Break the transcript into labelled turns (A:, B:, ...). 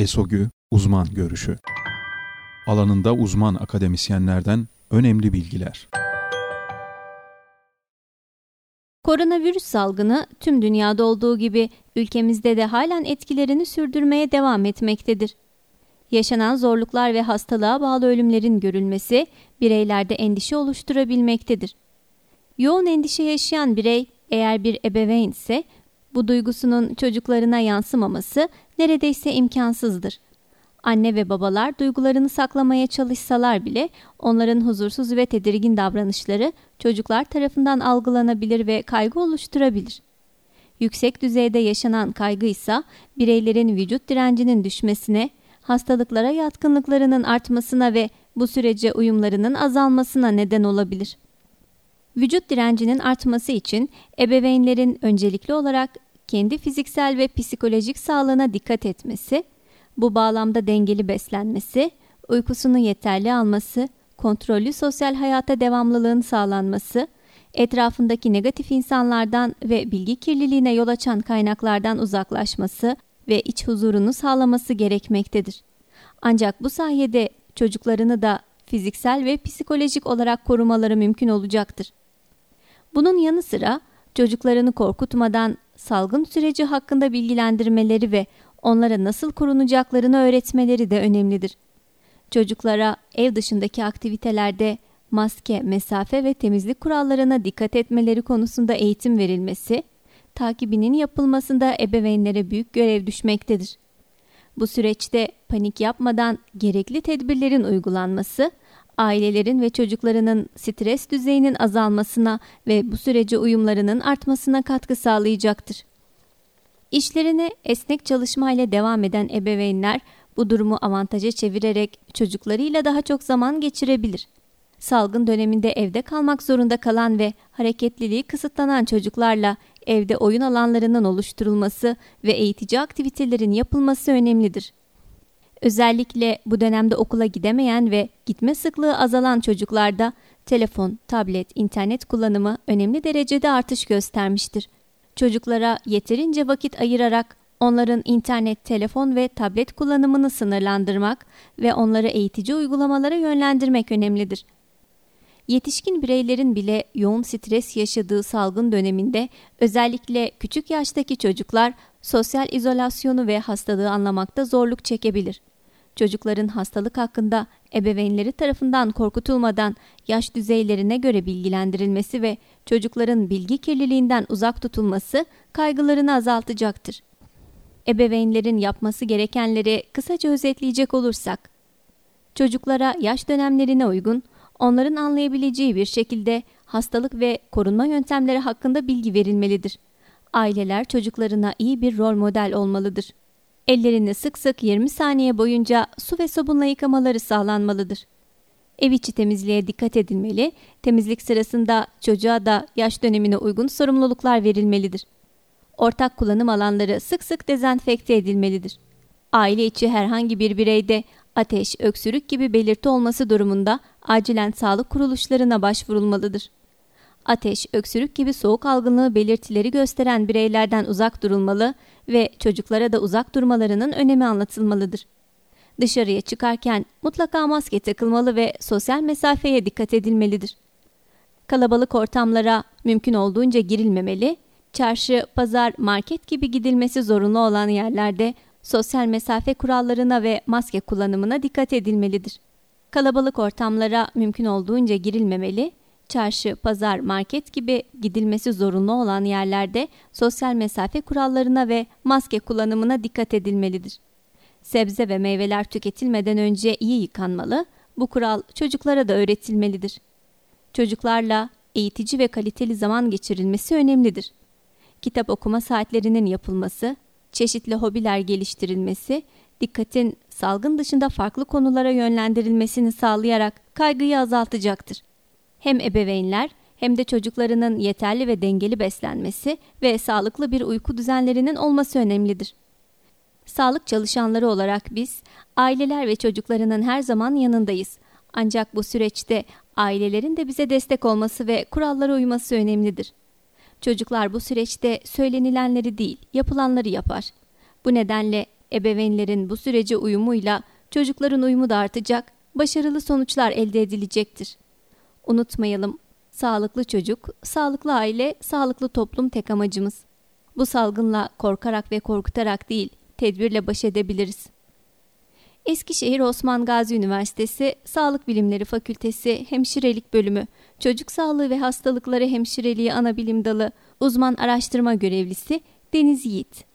A: ESOGÜ Uzman Görüşü Alanında uzman akademisyenlerden önemli bilgiler.
B: Koronavirüs salgını tüm dünyada olduğu gibi ülkemizde de halen etkilerini sürdürmeye devam etmektedir. Yaşanan zorluklar ve hastalığa bağlı ölümlerin görülmesi bireylerde endişe oluşturabilmektedir. Yoğun endişe yaşayan birey eğer bir ebeveyn ise bu duygusunun çocuklarına yansımaması neredeyse imkansızdır. Anne ve babalar duygularını saklamaya çalışsalar bile onların huzursuz ve tedirgin davranışları çocuklar tarafından algılanabilir ve kaygı oluşturabilir. Yüksek düzeyde yaşanan kaygı ise bireylerin vücut direncinin düşmesine, hastalıklara yatkınlıklarının artmasına ve bu sürece uyumlarının azalmasına neden olabilir. Vücut direncinin artması için ebeveynlerin öncelikli olarak kendi fiziksel ve psikolojik sağlığına dikkat etmesi, bu bağlamda dengeli beslenmesi, uykusunu yeterli alması, kontrollü sosyal hayata devamlılığın sağlanması, etrafındaki negatif insanlardan ve bilgi kirliliğine yol açan kaynaklardan uzaklaşması ve iç huzurunu sağlaması gerekmektedir. Ancak bu sayede çocuklarını da fiziksel ve psikolojik olarak korumaları mümkün olacaktır. Bunun yanı sıra çocuklarını korkutmadan salgın süreci hakkında bilgilendirmeleri ve onlara nasıl korunacaklarını öğretmeleri de önemlidir. Çocuklara ev dışındaki aktivitelerde maske, mesafe ve temizlik kurallarına dikkat etmeleri konusunda eğitim verilmesi, takibinin yapılmasında ebeveynlere büyük görev düşmektedir. Bu süreçte panik yapmadan gerekli tedbirlerin uygulanması, ailelerin ve çocuklarının stres düzeyinin azalmasına ve bu sürece uyumlarının artmasına katkı sağlayacaktır. İşlerine esnek çalışmayla devam eden ebeveynler bu durumu avantaja çevirerek çocuklarıyla daha çok zaman geçirebilir. Salgın döneminde evde kalmak zorunda kalan ve hareketliliği kısıtlanan çocuklarla evde oyun alanlarının oluşturulması ve eğitici aktivitelerin yapılması önemlidir. Özellikle bu dönemde okula gidemeyen ve gitme sıklığı azalan çocuklarda telefon, tablet, internet kullanımı önemli derecede artış göstermiştir. Çocuklara yeterince vakit ayırarak onların internet, telefon ve tablet kullanımını sınırlandırmak ve onları eğitici uygulamalara yönlendirmek önemlidir. Yetişkin bireylerin bile yoğun stres yaşadığı salgın döneminde özellikle küçük yaştaki çocuklar sosyal izolasyonu ve hastalığı anlamakta zorluk çekebilir. Çocukların hastalık hakkında ebeveynleri tarafından korkutulmadan yaş düzeylerine göre bilgilendirilmesi ve çocukların bilgi kirliliğinden uzak tutulması kaygılarını azaltacaktır. Ebeveynlerin yapması gerekenleri kısaca özetleyecek olursak, çocuklara yaş dönemlerine uygun, onların anlayabileceği bir şekilde hastalık ve korunma yöntemleri hakkında bilgi verilmelidir. Aileler çocuklarına iyi bir rol model olmalıdır. Ellerini sık sık 20 saniye boyunca su ve sabunla yıkamaları sağlanmalıdır. Ev içi temizliğe dikkat edilmeli, temizlik sırasında çocuğa da yaş dönemine uygun sorumluluklar verilmelidir. Ortak kullanım alanları sık sık dezenfekte edilmelidir. Aile içi herhangi bir bireyde ateş, öksürük gibi belirti olması durumunda acilen sağlık kuruluşlarına başvurulmalıdır. Ateş, öksürük gibi soğuk algınlığı belirtileri gösteren bireylerden uzak durulmalı ve çocuklara da uzak durmalarının önemi anlatılmalıdır. Dışarıya çıkarken mutlaka maske takılmalı ve sosyal mesafeye dikkat edilmelidir. Kalabalık ortamlara mümkün olduğunca girilmemeli, çarşı, pazar, market gibi gidilmesi zorunlu olan yerlerde sosyal mesafe kurallarına ve maske kullanımına dikkat edilmelidir. Kalabalık ortamlara mümkün olduğunca girilmemeli, çarşı, pazar, market gibi gidilmesi zorunlu olan yerlerde sosyal mesafe kurallarına ve maske kullanımına dikkat edilmelidir. Sebze ve meyveler tüketilmeden önce iyi yıkanmalı, bu kural çocuklara da öğretilmelidir. Çocuklarla eğitici ve kaliteli zaman geçirilmesi önemlidir. Kitap okuma saatlerinin yapılması, çeşitli hobiler geliştirilmesi, dikkatin salgın dışında farklı konulara yönlendirilmesini sağlayarak kaygıyı azaltacaktır. Hem ebeveynler hem de çocuklarının yeterli ve dengeli beslenmesi ve sağlıklı bir uyku düzenlerinin olması önemlidir. Sağlık çalışanları olarak biz aileler ve çocuklarının her zaman yanındayız. Ancak bu süreçte ailelerin de bize destek olması ve kurallara uyması önemlidir. Çocuklar bu süreçte söylenilenleri değil, yapılanları yapar. Bu nedenle Ebeveynlerin bu sürece uyumuyla çocukların uyumu da artacak, başarılı sonuçlar elde edilecektir. Unutmayalım, sağlıklı çocuk, sağlıklı aile, sağlıklı toplum tek amacımız. Bu salgınla korkarak ve korkutarak değil, tedbirle baş edebiliriz. Eskişehir Osman Gazi Üniversitesi Sağlık Bilimleri Fakültesi Hemşirelik Bölümü Çocuk Sağlığı ve Hastalıkları Hemşireliği Ana Bilim Dalı Uzman Araştırma Görevlisi Deniz Yiğit